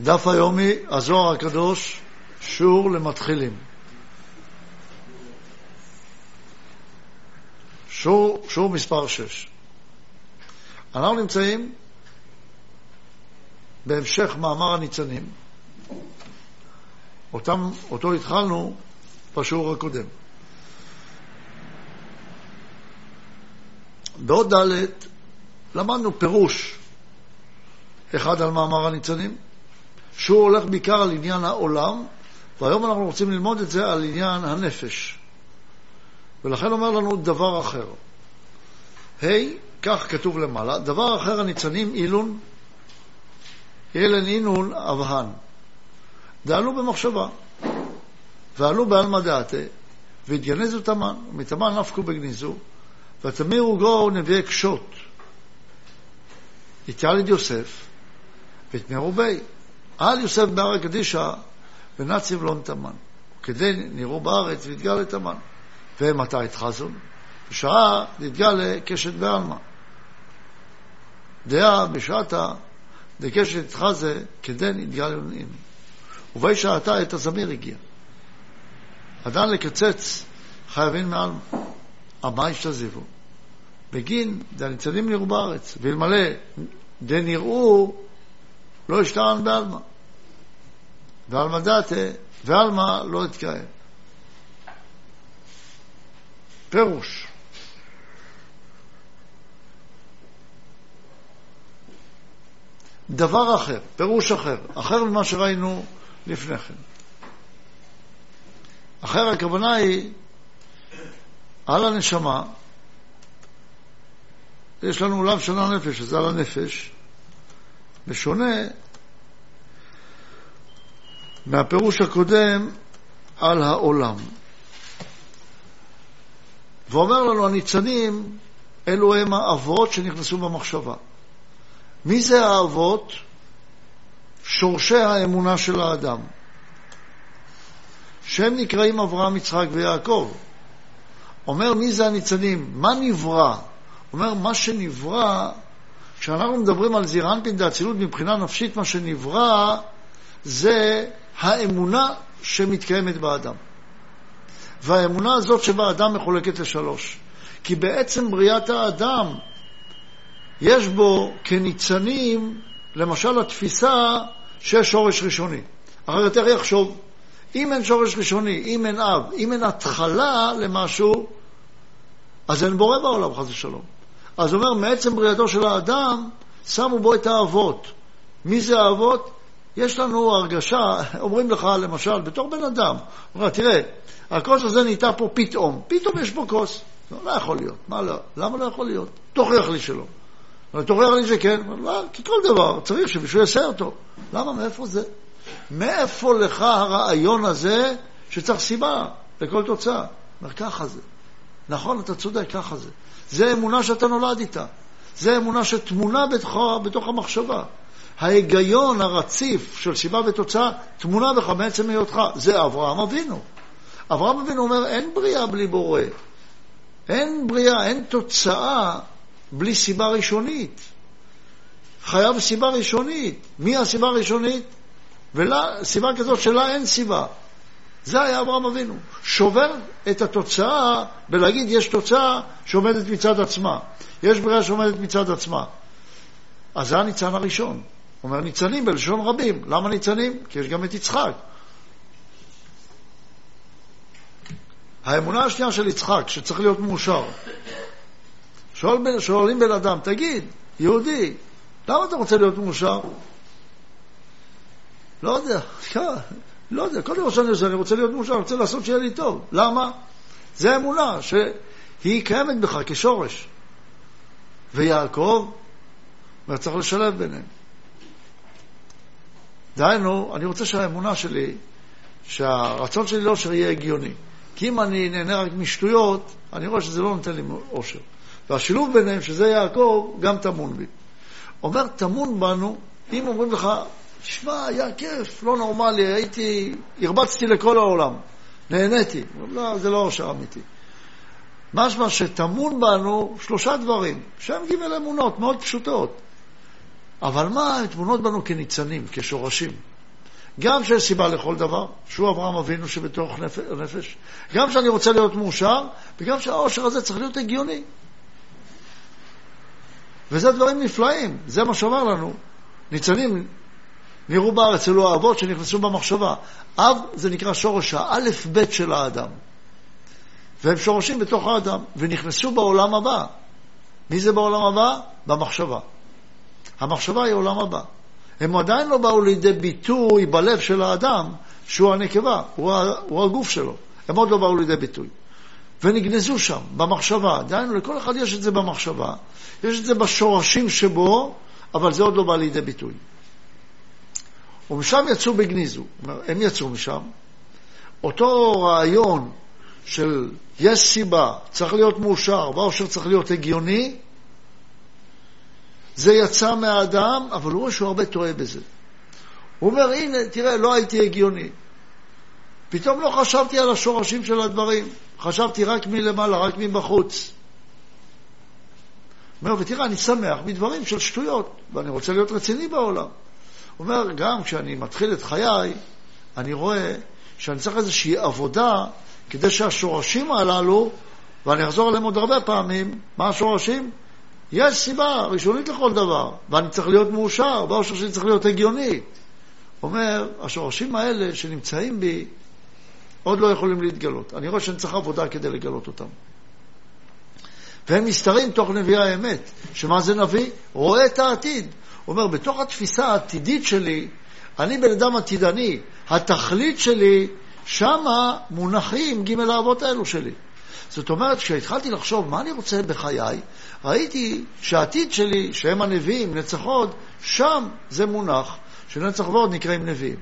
דף היומי, הזוהר הקדוש, שיעור למתחילים. שיעור, שיעור מספר 6. אנחנו נמצאים בהמשך מאמר הניצנים, אותם, אותו התחלנו בשיעור הקודם. בעוד ד' למדנו פירוש אחד על מאמר הניצנים, שהוא הולך בעיקר על עניין העולם, והיום אנחנו רוצים ללמוד את זה על עניין הנפש. ולכן אומר לנו דבר אחר. ה', hey, כך כתוב למעלה, דבר אחר הניצנים אילון, אילן אינון אבהן. דעלו במחשבה, ועלו בעלמא דעתה, והתגנזו תמן, ומתמן נפקו בגניזו, ותמירו גו נביאי קשות. את יוסף, ותמרו בי. על יוסף בהר הקדישא ונציב לון תמן. כדי נראו בארץ והתגלה תמן. ומתי התחזון? בשעה נתגלה קשת בעלמא. דעה בשעתה דקשת התחזה כדי נתגלה לונאים. ובי שעתה את הזמיר הגיע. עדיין לקצץ חייבים מעלמא. אמה השתזיבו. בגין דהניצנים נראו בארץ, ואלמלא דנראו לא השתען בעלמא. ועלמא דתה, ועלמא לא התקיים. פירוש דבר אחר, פירוש אחר, אחר ממה שראינו לפני כן. אחר הכוונה היא על הנשמה, יש לנו עולם של הנפש, שזה על הנפש, בשונה מהפירוש הקודם על העולם. ואומר לנו הניצנים, אלו הם האבות שנכנסו במחשבה. מי זה האבות? שורשי האמונה של האדם. שהם נקראים אברהם, יצחק ויעקב. אומר מי זה הניצנים? מה נברא? אומר מה שנברא כשאנחנו מדברים על זירנפין דאצילות מבחינה נפשית, מה שנברא זה האמונה שמתקיימת באדם. והאמונה הזאת שבאדם מחולקת לשלוש. כי בעצם בריאת האדם יש בו כניצנים, למשל התפיסה שיש שורש ראשוני. אחרת איך יחשוב? אם אין שורש ראשוני, אם אין אב, אם אין התחלה למשהו, אז אין בורא בעולם, חס ושלום. אז הוא אומר, מעצם בריאתו של האדם, שמו בו את האבות. מי זה האבות? יש לנו הרגשה, אומרים לך למשל, בתור בן אדם, אומר, תראה, הכוס הזה נהייתה פה פתאום, פתאום יש פה כוס. לא, לא יכול להיות, מה לא? למה לא יכול להיות? תוכיח לי שלא. תוכיח לי שכן, לא, כי כל דבר צריך שמישהו יעשה אותו. למה, מאיפה זה? מאיפה לך הרעיון הזה שצריך סיבה לכל תוצאה? אומר, ככה זה. נכון, אתה צודק, ככה זה. זה אמונה שאתה נולד איתה. זה אמונה שטמונה בתוך, בתוך המחשבה. ההיגיון הרציף של סיבה ותוצאה טמונה בך מעצם היותך. זה אברהם אבינו. אברהם אבינו אומר, אין בריאה בלי בורא. אין בריאה, אין תוצאה בלי סיבה ראשונית. חייב סיבה ראשונית. מי הסיבה הראשונית? וסיבה כזאת שלה אין סיבה. זה היה אברהם אבינו. שובר את התוצאה בלהגיד יש תוצאה שעומדת מצד עצמה. יש בריאה שעומדת מצד עצמה. אז זה הניצן הראשון. אומר ניצנים בלשון רבים. למה ניצנים? כי יש גם את יצחק. האמונה השנייה של יצחק, שצריך להיות מאושר. שואל, שואלים בן אדם, תגיד, יהודי, למה אתה רוצה להיות מאושר? לא יודע, לא יודע, כל דבר שאני עושה, אני רוצה להיות מאושר, אני רוצה לעשות שיהיה לי טוב. למה? זה אמונה שהיא קיימת בך כשורש. ויעקב, וצריך לשלב ביניהם. דהיינו, אני רוצה שהאמונה שלי, שהרצון שלי לאושר יהיה הגיוני. כי אם אני נהנה רק משטויות, אני רואה שזה לא נותן לי אושר. והשילוב ביניהם, שזה יעקב, גם טמון בי. אומר, טמון בנו, אם אומרים לך, תשמע, היה כיף, לא נורמלי, הייתי, הרבצתי לכל העולם, נהניתי. לא, זה לא אושר אמיתי. משמע שטמון בנו שלושה דברים, שהם ג' אמונות מאוד פשוטות. אבל מה, הן טמונות בנו כניצנים, כשורשים. גם שיש סיבה לכל דבר, שהוא אברהם אבינו שבתוך נפש, גם שאני רוצה להיות מאושר, וגם שהאושר הזה צריך להיות הגיוני. וזה דברים נפלאים, זה מה שאומר לנו. ניצנים נראו בארץ, אלו האבות שנכנסו במחשבה. אב זה נקרא שורש האלף-בית של האדם. והם שורשים בתוך האדם, ונכנסו בעולם הבא. מי זה בעולם הבא? במחשבה. המחשבה היא עולם הבא. הם עדיין לא באו לידי ביטוי בלב של האדם, שהוא הנקבה, הוא, הגוף שלו. הם עוד לא באו לידי ביטוי. ונגנזו שם, במחשבה. דהיינו, לכל אחד יש את זה במחשבה, יש את זה בשורשים שבו, אבל זה עוד לא בא לידי ביטוי. ומשם יצאו בגניזו. הם יצאו משם. אותו רעיון של יש סיבה, צריך להיות מאושר, והאושר צריך להיות הגיוני, זה יצא מהאדם, אבל הוא רואה שהוא הרבה טועה בזה. הוא אומר, הנה, תראה, לא הייתי הגיוני. פתאום לא חשבתי על השורשים של הדברים, חשבתי רק מלמעלה, רק מבחוץ. אומר, ותראה, אני שמח מדברים של שטויות, ואני רוצה להיות רציני בעולם. אומר, גם כשאני מתחיל את חיי, אני רואה שאני צריך איזושהי עבודה כדי שהשורשים הללו, ואני אחזור עליהם עוד הרבה פעמים, מה השורשים? יש סיבה ראשונית לכל דבר, ואני צריך להיות מאושר, והאושר שלי צריך להיות הגיוני. אומר, השורשים האלה שנמצאים בי עוד לא יכולים להתגלות. אני רואה שאני צריך עבודה כדי לגלות אותם. והם מסתרים תוך נביאי האמת. שמה זה נביא? רואה את העתיד. אומר, בתוך התפיסה העתידית שלי, אני בן אדם עתידני. התכלית שלי, שמה מונחים ג' האבות האלו שלי. זאת אומרת, כשהתחלתי לחשוב מה אני רוצה בחיי, ראיתי שהעתיד שלי, שהם הנביאים, נצח הוד, שם זה מונח שנצח והוד נקראים נביאים.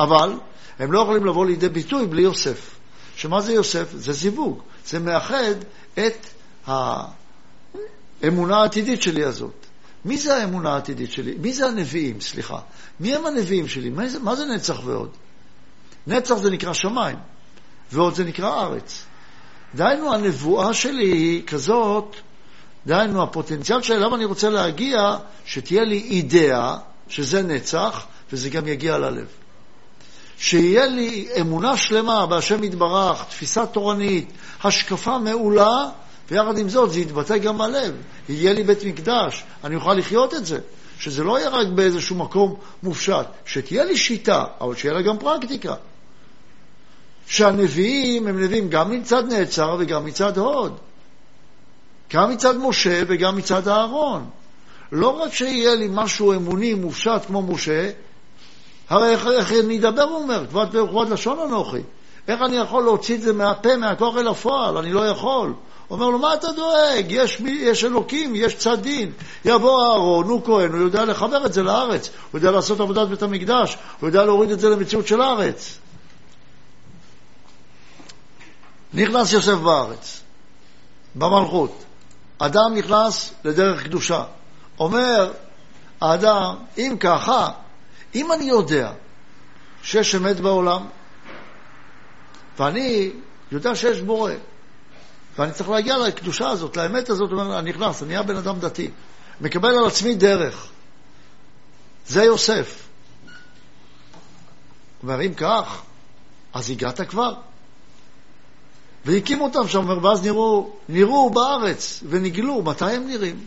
אבל הם לא יכולים לבוא לידי ביטוי בלי יוסף. שמה זה יוסף? זה זיווג. זה מאחד את האמונה העתידית שלי הזאת. מי זה האמונה העתידית שלי? מי זה הנביאים? סליחה. מי הם הנביאים שלי? מה זה, מה זה נצח ועוד? נצח זה נקרא שמיים, ועוד זה נקרא ארץ. דהיינו, הנבואה שלי היא כזאת, דהיינו, הפוטנציאל שאליו אני רוצה להגיע, שתהיה לי אידאה, שזה נצח, וזה גם יגיע ללב. שיהיה לי אמונה שלמה בהשם יתברך, תפיסה תורנית, השקפה מעולה, ויחד עם זאת זה יתבטא גם בלב. יהיה לי בית מקדש, אני אוכל לחיות את זה. שזה לא יהיה רק באיזשהו מקום מופשט, שתהיה לי שיטה, אבל שיהיה לה גם פרקטיקה. שהנביאים הם נביאים גם מצד נעצר וגם מצד הוד. גם מצד משה וגם מצד אהרון. לא רק שיהיה לי משהו אמוני מופשט כמו משה, הרי איך, איך אני אדבר, הוא אומר, כבוד לשון אנוכי. איך אני יכול להוציא את זה מהפה, מהכוח אל הפועל? אני לא יכול. אומר לו, מה אתה דואג? יש, יש אלוקים, יש צד דין. יבוא אהרון, הוא כהן, הוא יודע לחבר את זה לארץ. הוא יודע לעשות עבודת בית המקדש, הוא יודע להוריד את זה למציאות של הארץ. נכנס יוסף בארץ, במלכות. אדם נכנס לדרך קדושה. אומר האדם, אם ככה, אם אני יודע שיש אמת בעולם, ואני יודע שיש בורא, ואני צריך להגיע לקדושה הזאת, לאמת הזאת, אומר, אני נכנס, אני נהיה בן אדם דתי, מקבל על עצמי דרך. זה יוסף. אומר, אם כך, אז הגעת כבר. והקימו אותם שם, ואז נראו, נראו בארץ ונגלו, מתי הם נראים?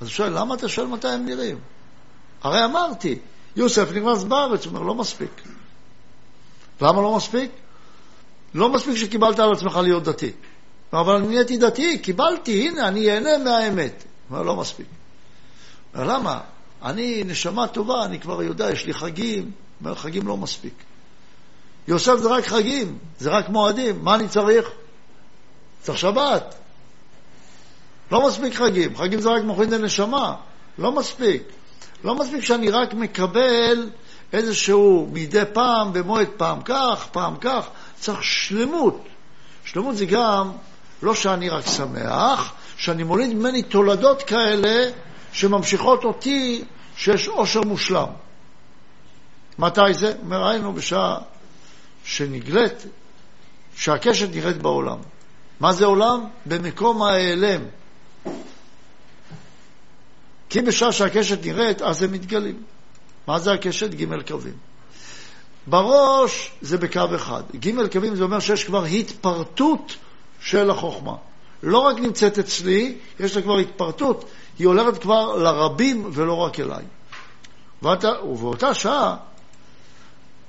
אז הוא שואל, למה אתה שואל מתי הם נראים? הרי אמרתי, יוסף נכנס בארץ, הוא אומר, לא מספיק. למה לא מספיק? לא מספיק שקיבלת על עצמך להיות דתי. אבל אני נהייתי דתי, קיבלתי, הנה, אני אהנה מהאמת. אומר, לא מספיק. למה? אני נשמה טובה, אני כבר יודע, יש לי חגים. חגים לא מספיק. יוסף זה רק חגים, זה רק מועדים, מה אני צריך? צריך שבת. לא מספיק חגים, חגים זה רק מוחין לנשמה, לא מספיק. לא מספיק שאני רק מקבל איזשהו מדי פעם, במועד פעם כך, פעם כך, צריך שלמות. שלמות זה גם לא שאני רק שמח, שאני מוליד ממני תולדות כאלה שממשיכות אותי שיש עושר מושלם. מתי זה? אומר, היינו בשעה שנגלית, שהקשת נראית בעולם. מה זה עולם? במקום ההיעלם. כי בשעה שהקשת נראית, אז הם מתגלים. מה זה הקשת? ג' קווים. בראש זה בקו אחד. ג' קווים זה אומר שיש כבר התפרטות של החוכמה. לא רק נמצאת אצלי, יש לה כבר התפרטות, היא הולכת כבר לרבים ולא רק אליי. ואתה, ובאותה שעה,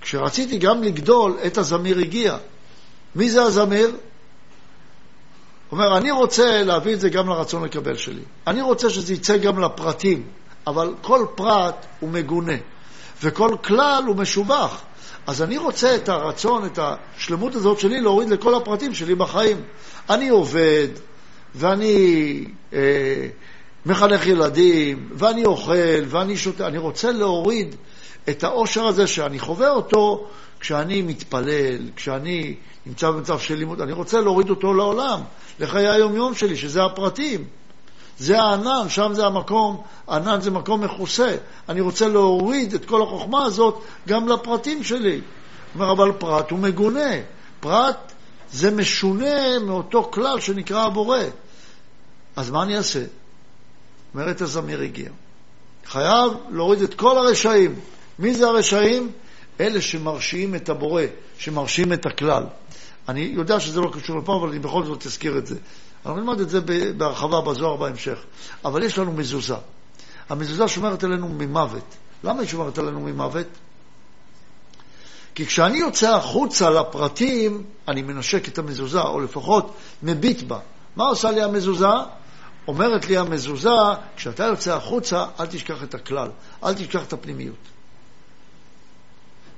כשרציתי גם לגדול, עת הזמיר הגיע. מי זה הזמיר? אומר, אני רוצה להביא את זה גם לרצון לקבל שלי. אני רוצה שזה יצא גם לפרטים, אבל כל פרט הוא מגונה, וכל כלל הוא משובח. אז אני רוצה את הרצון, את השלמות הזאת שלי, להוריד לכל הפרטים שלי בחיים. אני עובד, ואני אה, מחנך ילדים, ואני אוכל, ואני שותה. אני רוצה להוריד את העושר הזה שאני חווה אותו כשאני מתפלל, כשאני נמצא במצב של לימוד. אני רוצה להוריד אותו לעולם, לחיי היום-יום שלי, שזה הפרטים. זה הענן, שם זה המקום, ענן זה מקום מכוסה. אני רוצה להוריד את כל החוכמה הזאת גם לפרטים שלי. אומר, אבל פרט הוא מגונה. פרט זה משונה מאותו כלל שנקרא הבורא. אז מה אני אעשה? אומרת הזמיר הגיע. חייב להוריד את כל הרשעים. מי זה הרשעים? אלה שמרשיעים את הבורא, שמרשיעים את הכלל. אני יודע שזה לא קשור לפה, אבל אני בכל זאת אזכיר את זה. אנחנו נלמד את זה בהרחבה בזוהר בהמשך. אבל יש לנו מזוזה. המזוזה שומרת עלינו ממוות. למה היא שומרת עלינו ממוות? כי כשאני יוצא החוצה לפרטים, אני מנשק את המזוזה, או לפחות מביט בה. מה עושה לי המזוזה? אומרת לי המזוזה, כשאתה יוצא החוצה, אל תשכח את הכלל, אל תשכח את הפנימיות.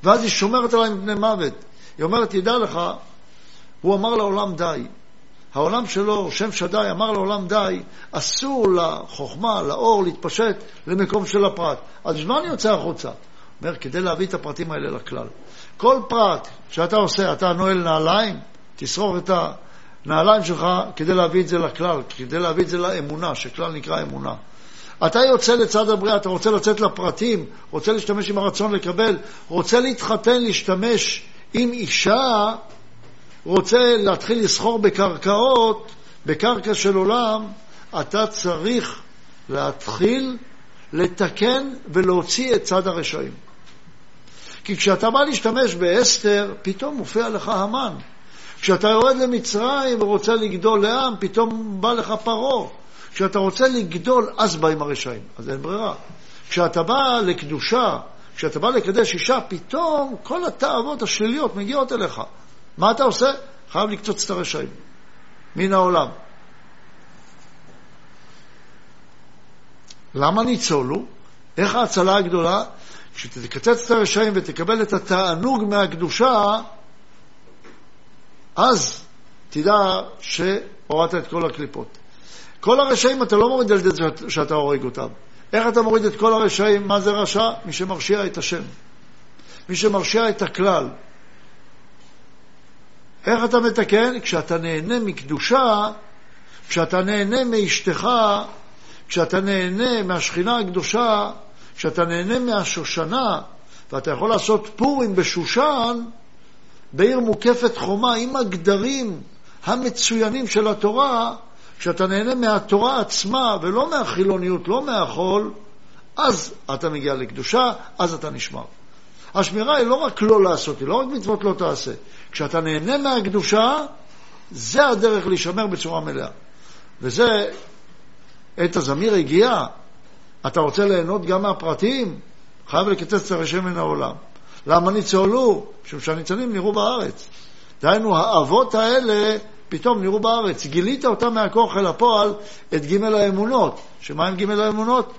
ואז היא שומרת עליי מפני מוות. היא אומרת, תדע לך, הוא אמר לעולם די. העולם שלו, שם שדי, אמר לעולם די, אסור לחוכמה, לאור, להתפשט למקום של הפרט. אז בשביל מה אני יוצא החוצה? אומר, כדי להביא את הפרטים האלה לכלל. כל פרט שאתה עושה, אתה נועל נעליים, תשרוך את הנעליים שלך כדי להביא את זה לכלל, כדי להביא את זה לאמונה, שכלל נקרא אמונה. אתה יוצא לצד הבריאה, אתה רוצה לצאת לפרטים, רוצה להשתמש עם הרצון לקבל, רוצה להתחתן, להשתמש עם אישה, רוצה להתחיל לסחור בקרקעות, בקרקע של עולם, אתה צריך להתחיל לתקן ולהוציא את צד הרשעים. כי כשאתה בא להשתמש באסתר, פתאום מופיע לך המן. כשאתה יורד למצרים ורוצה לגדול לעם, פתאום בא לך פרעה. כשאתה רוצה לגדול, אז באים הרשעים. אז אין ברירה. כשאתה בא לקדושה, כשאתה בא לקדש אישה, פתאום כל התאוות השליליות מגיעות אליך. מה אתה עושה? חייב לקצוץ את הרשעים מן העולם. למה ניצולו? איך ההצלה הגדולה? כשתקצץ את הרשעים ותקבל את התענוג מהקדושה, אז תדע שהורדת את כל הקליפות. כל הרשעים אתה לא מוריד על זה שאתה הורג אותם. איך אתה מוריד את כל הרשעים? מה זה רשע? מי שמרשיע את השם. מי שמרשיע את הכלל. איך אתה מתקן? כשאתה נהנה מקדושה, כשאתה נהנה מאשתך, כשאתה נהנה מהשכינה הקדושה, כשאתה נהנה מהשושנה, ואתה יכול לעשות פורים בשושן, בעיר מוקפת חומה עם הגדרים המצוינים של התורה, כשאתה נהנה מהתורה עצמה ולא מהחילוניות, לא מהחול, אז אתה מגיע לקדושה, אז אתה נשמר. השמירה היא לא רק לא לעשות, היא לא רק מצוות לא תעשה. כשאתה נהנה מהקדושה, זה הדרך להישמר בצורה מלאה. וזה, עת הזמיר הגיע, אתה רוצה ליהנות גם מהפרטים? חייב לקצץ את הרשם מן העולם. למה ניצולו? משום שהניצנים נראו בארץ. דהיינו, האבות האלה פתאום נראו בארץ. גילית אותם מהכוח אל הפועל את ג' האמונות. שמה עם ג' האמונות?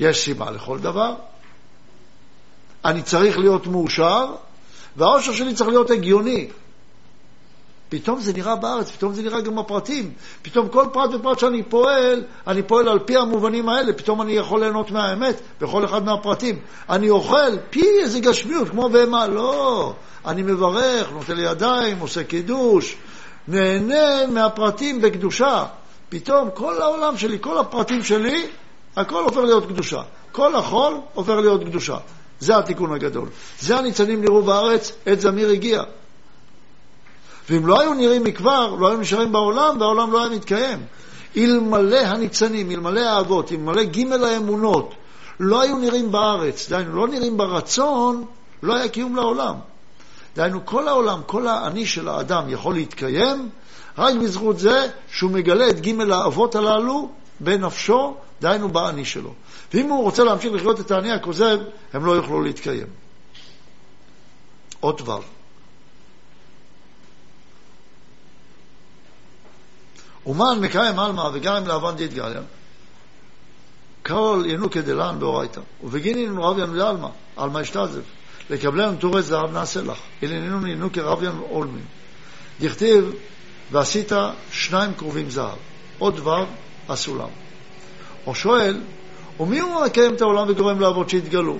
יש סיבה לכל דבר. אני צריך להיות מאושר, והאושר שלי צריך להיות הגיוני. פתאום זה נראה בארץ, פתאום זה נראה גם בפרטים. פתאום כל פרט ופרט שאני פועל, אני פועל על פי המובנים האלה, פתאום אני יכול ליהנות מהאמת בכל אחד מהפרטים. אני אוכל, פי איזה גשמיות, כמו בהמה. לא, אני מברך, נוטה לי ידיים, עושה קידוש, נהנה מהפרטים בקדושה. פתאום כל העולם שלי, כל הפרטים שלי, הכל עובר להיות קדושה. כל החול עובר להיות קדושה. זה התיקון הגדול. זה הניצנים נראו בארץ, עת זמיר הגיע. ואם לא היו נראים מכבר, לא היו נשארים בעולם, והעולם לא היה מתקיים. אלמלא הניצנים, אלמלא האבות, אלמלא ג' האמונות, לא היו נראים בארץ, דהיינו, לא נראים ברצון, לא היה קיום לעולם. דהיינו, כל העולם, כל האני של האדם יכול להתקיים רק בזכות זה שהוא מגלה את ג' האבות הללו בנפשו, דהיינו באני שלו. ואם הוא רוצה להמשיך לחיות את האני הכוזב, הם לא יוכלו להתקיים. עוד דבר. אומן מקיים עלמא וגרם לאבן דיתגליה, כל ינוקא דלן באורייתא, ובגינין רביין לעלמא, עלמא אשתזף, לקבלנו טורי זהב נעשה לך, אליננו ינוקא רביין עולמין. דכתיב, ועשית שניים קרובים זהב, עוד דבר הסולם. או שואל, ומי הוא מקיים את העולם וגורם לאבות שיתגלו?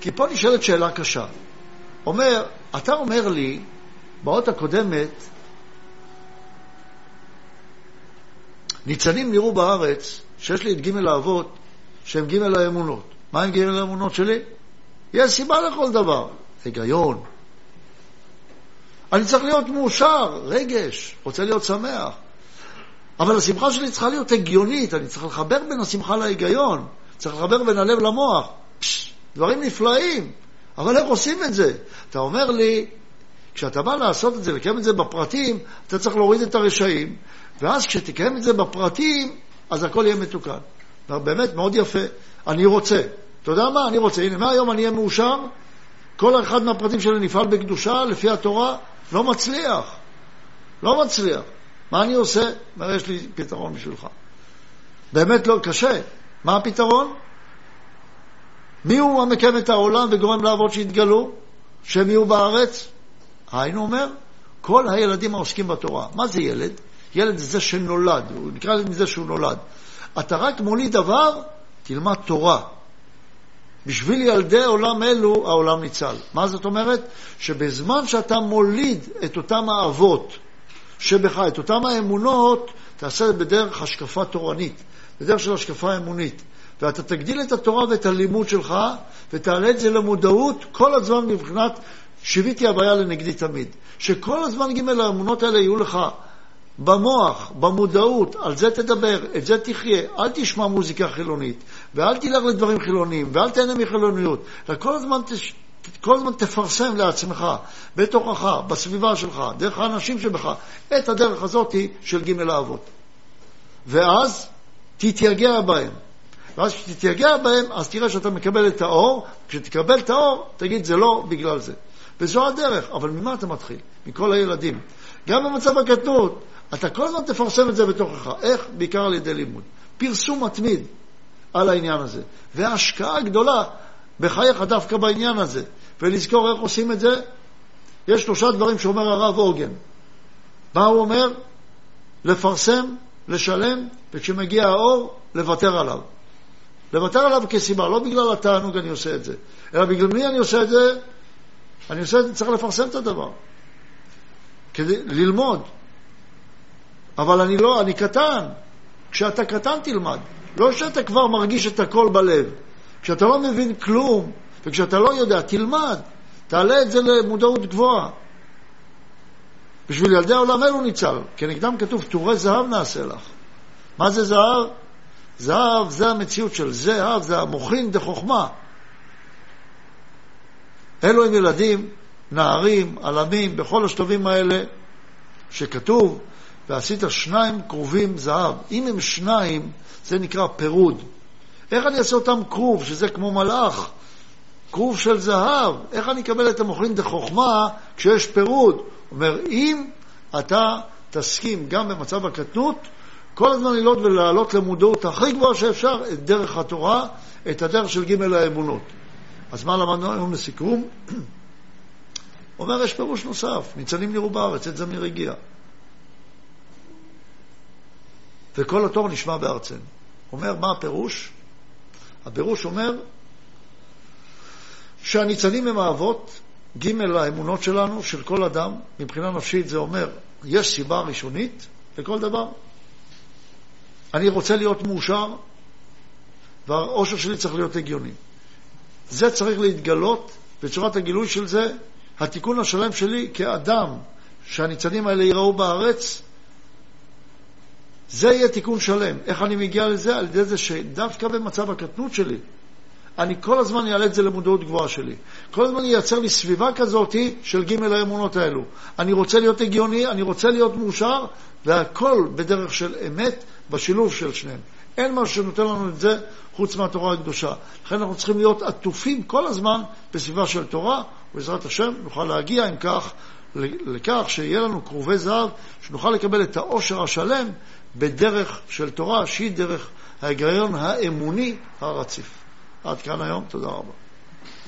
כי פה נשאלת שאלה קשה. אומר, אתה אומר לי, באות הקודמת, ניצנים נראו בארץ שיש לי את ג' האבות שהם ג' האמונות. מה עם ג' האמונות שלי? יש סיבה לכל דבר. היגיון. אני צריך להיות מאושר, רגש, רוצה להיות שמח. אבל השמחה שלי צריכה להיות הגיונית, אני צריך לחבר בין השמחה להיגיון, צריך לחבר בין הלב למוח. פש, דברים נפלאים, אבל איך עושים את זה? אתה אומר לי, כשאתה בא לעשות את זה, לקיים את זה בפרטים, אתה צריך להוריד את הרשעים, ואז כשתקיים את זה בפרטים, אז הכל יהיה מתוקן. באמת, מאוד יפה. אני רוצה. אתה יודע מה? אני רוצה. הנה, מהיום אני אהיה מאושר, כל אחד מהפרטים שלי נפעל בקדושה, לפי התורה, לא מצליח. לא מצליח. מה אני עושה? אומר, יש לי פתרון בשבילך. באמת לא, קשה. מה הפתרון? מי הוא המקיים את העולם וגורם לאבות שיתגלו? שהם יהיו בארץ? היינו אומר, כל הילדים העוסקים בתורה. מה זה ילד? ילד זה זה שנולד, הוא נקרא לזה מזה שהוא נולד. אתה רק מוליד דבר, תלמד תורה. בשביל ילדי עולם אלו, העולם ניצל. מה זאת אומרת? שבזמן שאתה מוליד את אותם האבות שבך, את אותם האמונות, תעשה בדרך השקפה תורנית, בדרך של השקפה אמונית. ואתה תגדיל את התורה ואת הלימוד שלך, ותעלה את זה למודעות כל הזמן מבחינת שיוויתי הבעיה לנגדי תמיד. שכל הזמן ג' האמונות האלה יהיו לך במוח, במודעות, על זה תדבר, את זה תחיה. אל תשמע מוזיקה חילונית, ואל תלך לדברים חילוניים, ואל תהנה מחילוניות. כל הזמן. כל הזמן תפרסם לעצמך, בתוכך, בסביבה שלך, דרך האנשים שבך, את הדרך הזאת של ג' האבות. ואז תתייגע בהם. ואז כשתתייגע בהם, אז תראה שאתה מקבל את האור, כשתקבל את האור, תגיד, זה לא בגלל זה. וזו הדרך, אבל ממה אתה מתחיל? מכל הילדים. גם במצב הקטנות, אתה כל הזמן תפרסם את זה בתוכך. איך? בעיקר על ידי לימוד. פרסום מתמיד על העניין הזה. והשקעה גדולה בחייך דווקא בעניין הזה. ולזכור איך עושים את זה. יש שלושה דברים שאומר הרב אוגן. מה הוא אומר? לפרסם, לשלם, וכשמגיע האור, לוותר עליו. לוותר עליו כסיבה, לא בגלל התענוג אני עושה את זה, אלא בגלל מי אני עושה את זה? אני עושה את זה, צריך לפרסם את הדבר. כדי ללמוד. אבל אני לא, אני קטן. כשאתה קטן תלמד. לא שאתה כבר מרגיש את הכל בלב. כשאתה לא מבין כלום, וכשאתה לא יודע, תלמד. תעלה את זה למודעות גבוהה. בשביל ילדי העולם אלו ניצל. כנגדם כתוב, טורי זהב נעשה לך. מה זה זהב? זהב זה המציאות של זהב, זה המוחין דחוכמה. אלו הם ילדים, נערים, עלמים, בכל השלבים האלה שכתוב, ועשית שניים קרובים זהב. אם הם שניים, זה נקרא פירוד. איך אני אעשה אותם כרוב, שזה כמו מלאך? כרוב של זהב. איך אני אקבל את המוחין דחוכמה כשיש פירוד? אומר, אם אתה תסכים גם במצב הקטנות, כל הזמן ללעוד ולעלות למודעות הכי גבוהה שאפשר את דרך התורה, את הדרך של ג' האמונות. אז מה למדנו היום לסיכום? אומר, יש פירוש נוסף, ניצנים נראו בארץ, עת זמיר הגיע. וכל התור נשמע בארצנו. אומר, מה הפירוש? הפירוש אומר שהניצנים הם האבות, ג' האמונות שלנו, של כל אדם, מבחינה נפשית זה אומר, יש סיבה ראשונית לכל דבר. אני רוצה להיות מאושר, והאושר שלי צריך להיות הגיוני. זה צריך להתגלות, בצורת הגילוי של זה, התיקון השלם שלי כאדם, שהניצנים האלה ייראו בארץ, זה יהיה תיקון שלם. איך אני מגיע לזה? על ידי זה שדווקא במצב הקטנות שלי, אני כל הזמן אעלה את זה למודעות גבוהה שלי. כל הזמן ייצר לי סביבה כזאת של ג' האמונות האלו. אני רוצה להיות הגיוני, אני רוצה להיות מאושר, והכל בדרך של אמת, בשילוב של שניהם. אין משהו שנותן לנו את זה חוץ מהתורה הקדושה. לכן אנחנו צריכים להיות עטופים כל הזמן בסביבה של תורה, ובעזרת השם נוכל להגיע, אם כך, לכך שיהיה לנו כרובי זהב, שנוכל לקבל את העושר השלם בדרך של תורה, שהיא דרך ההיגיון האמוני הרציף. עד כאן היום, תודה רבה.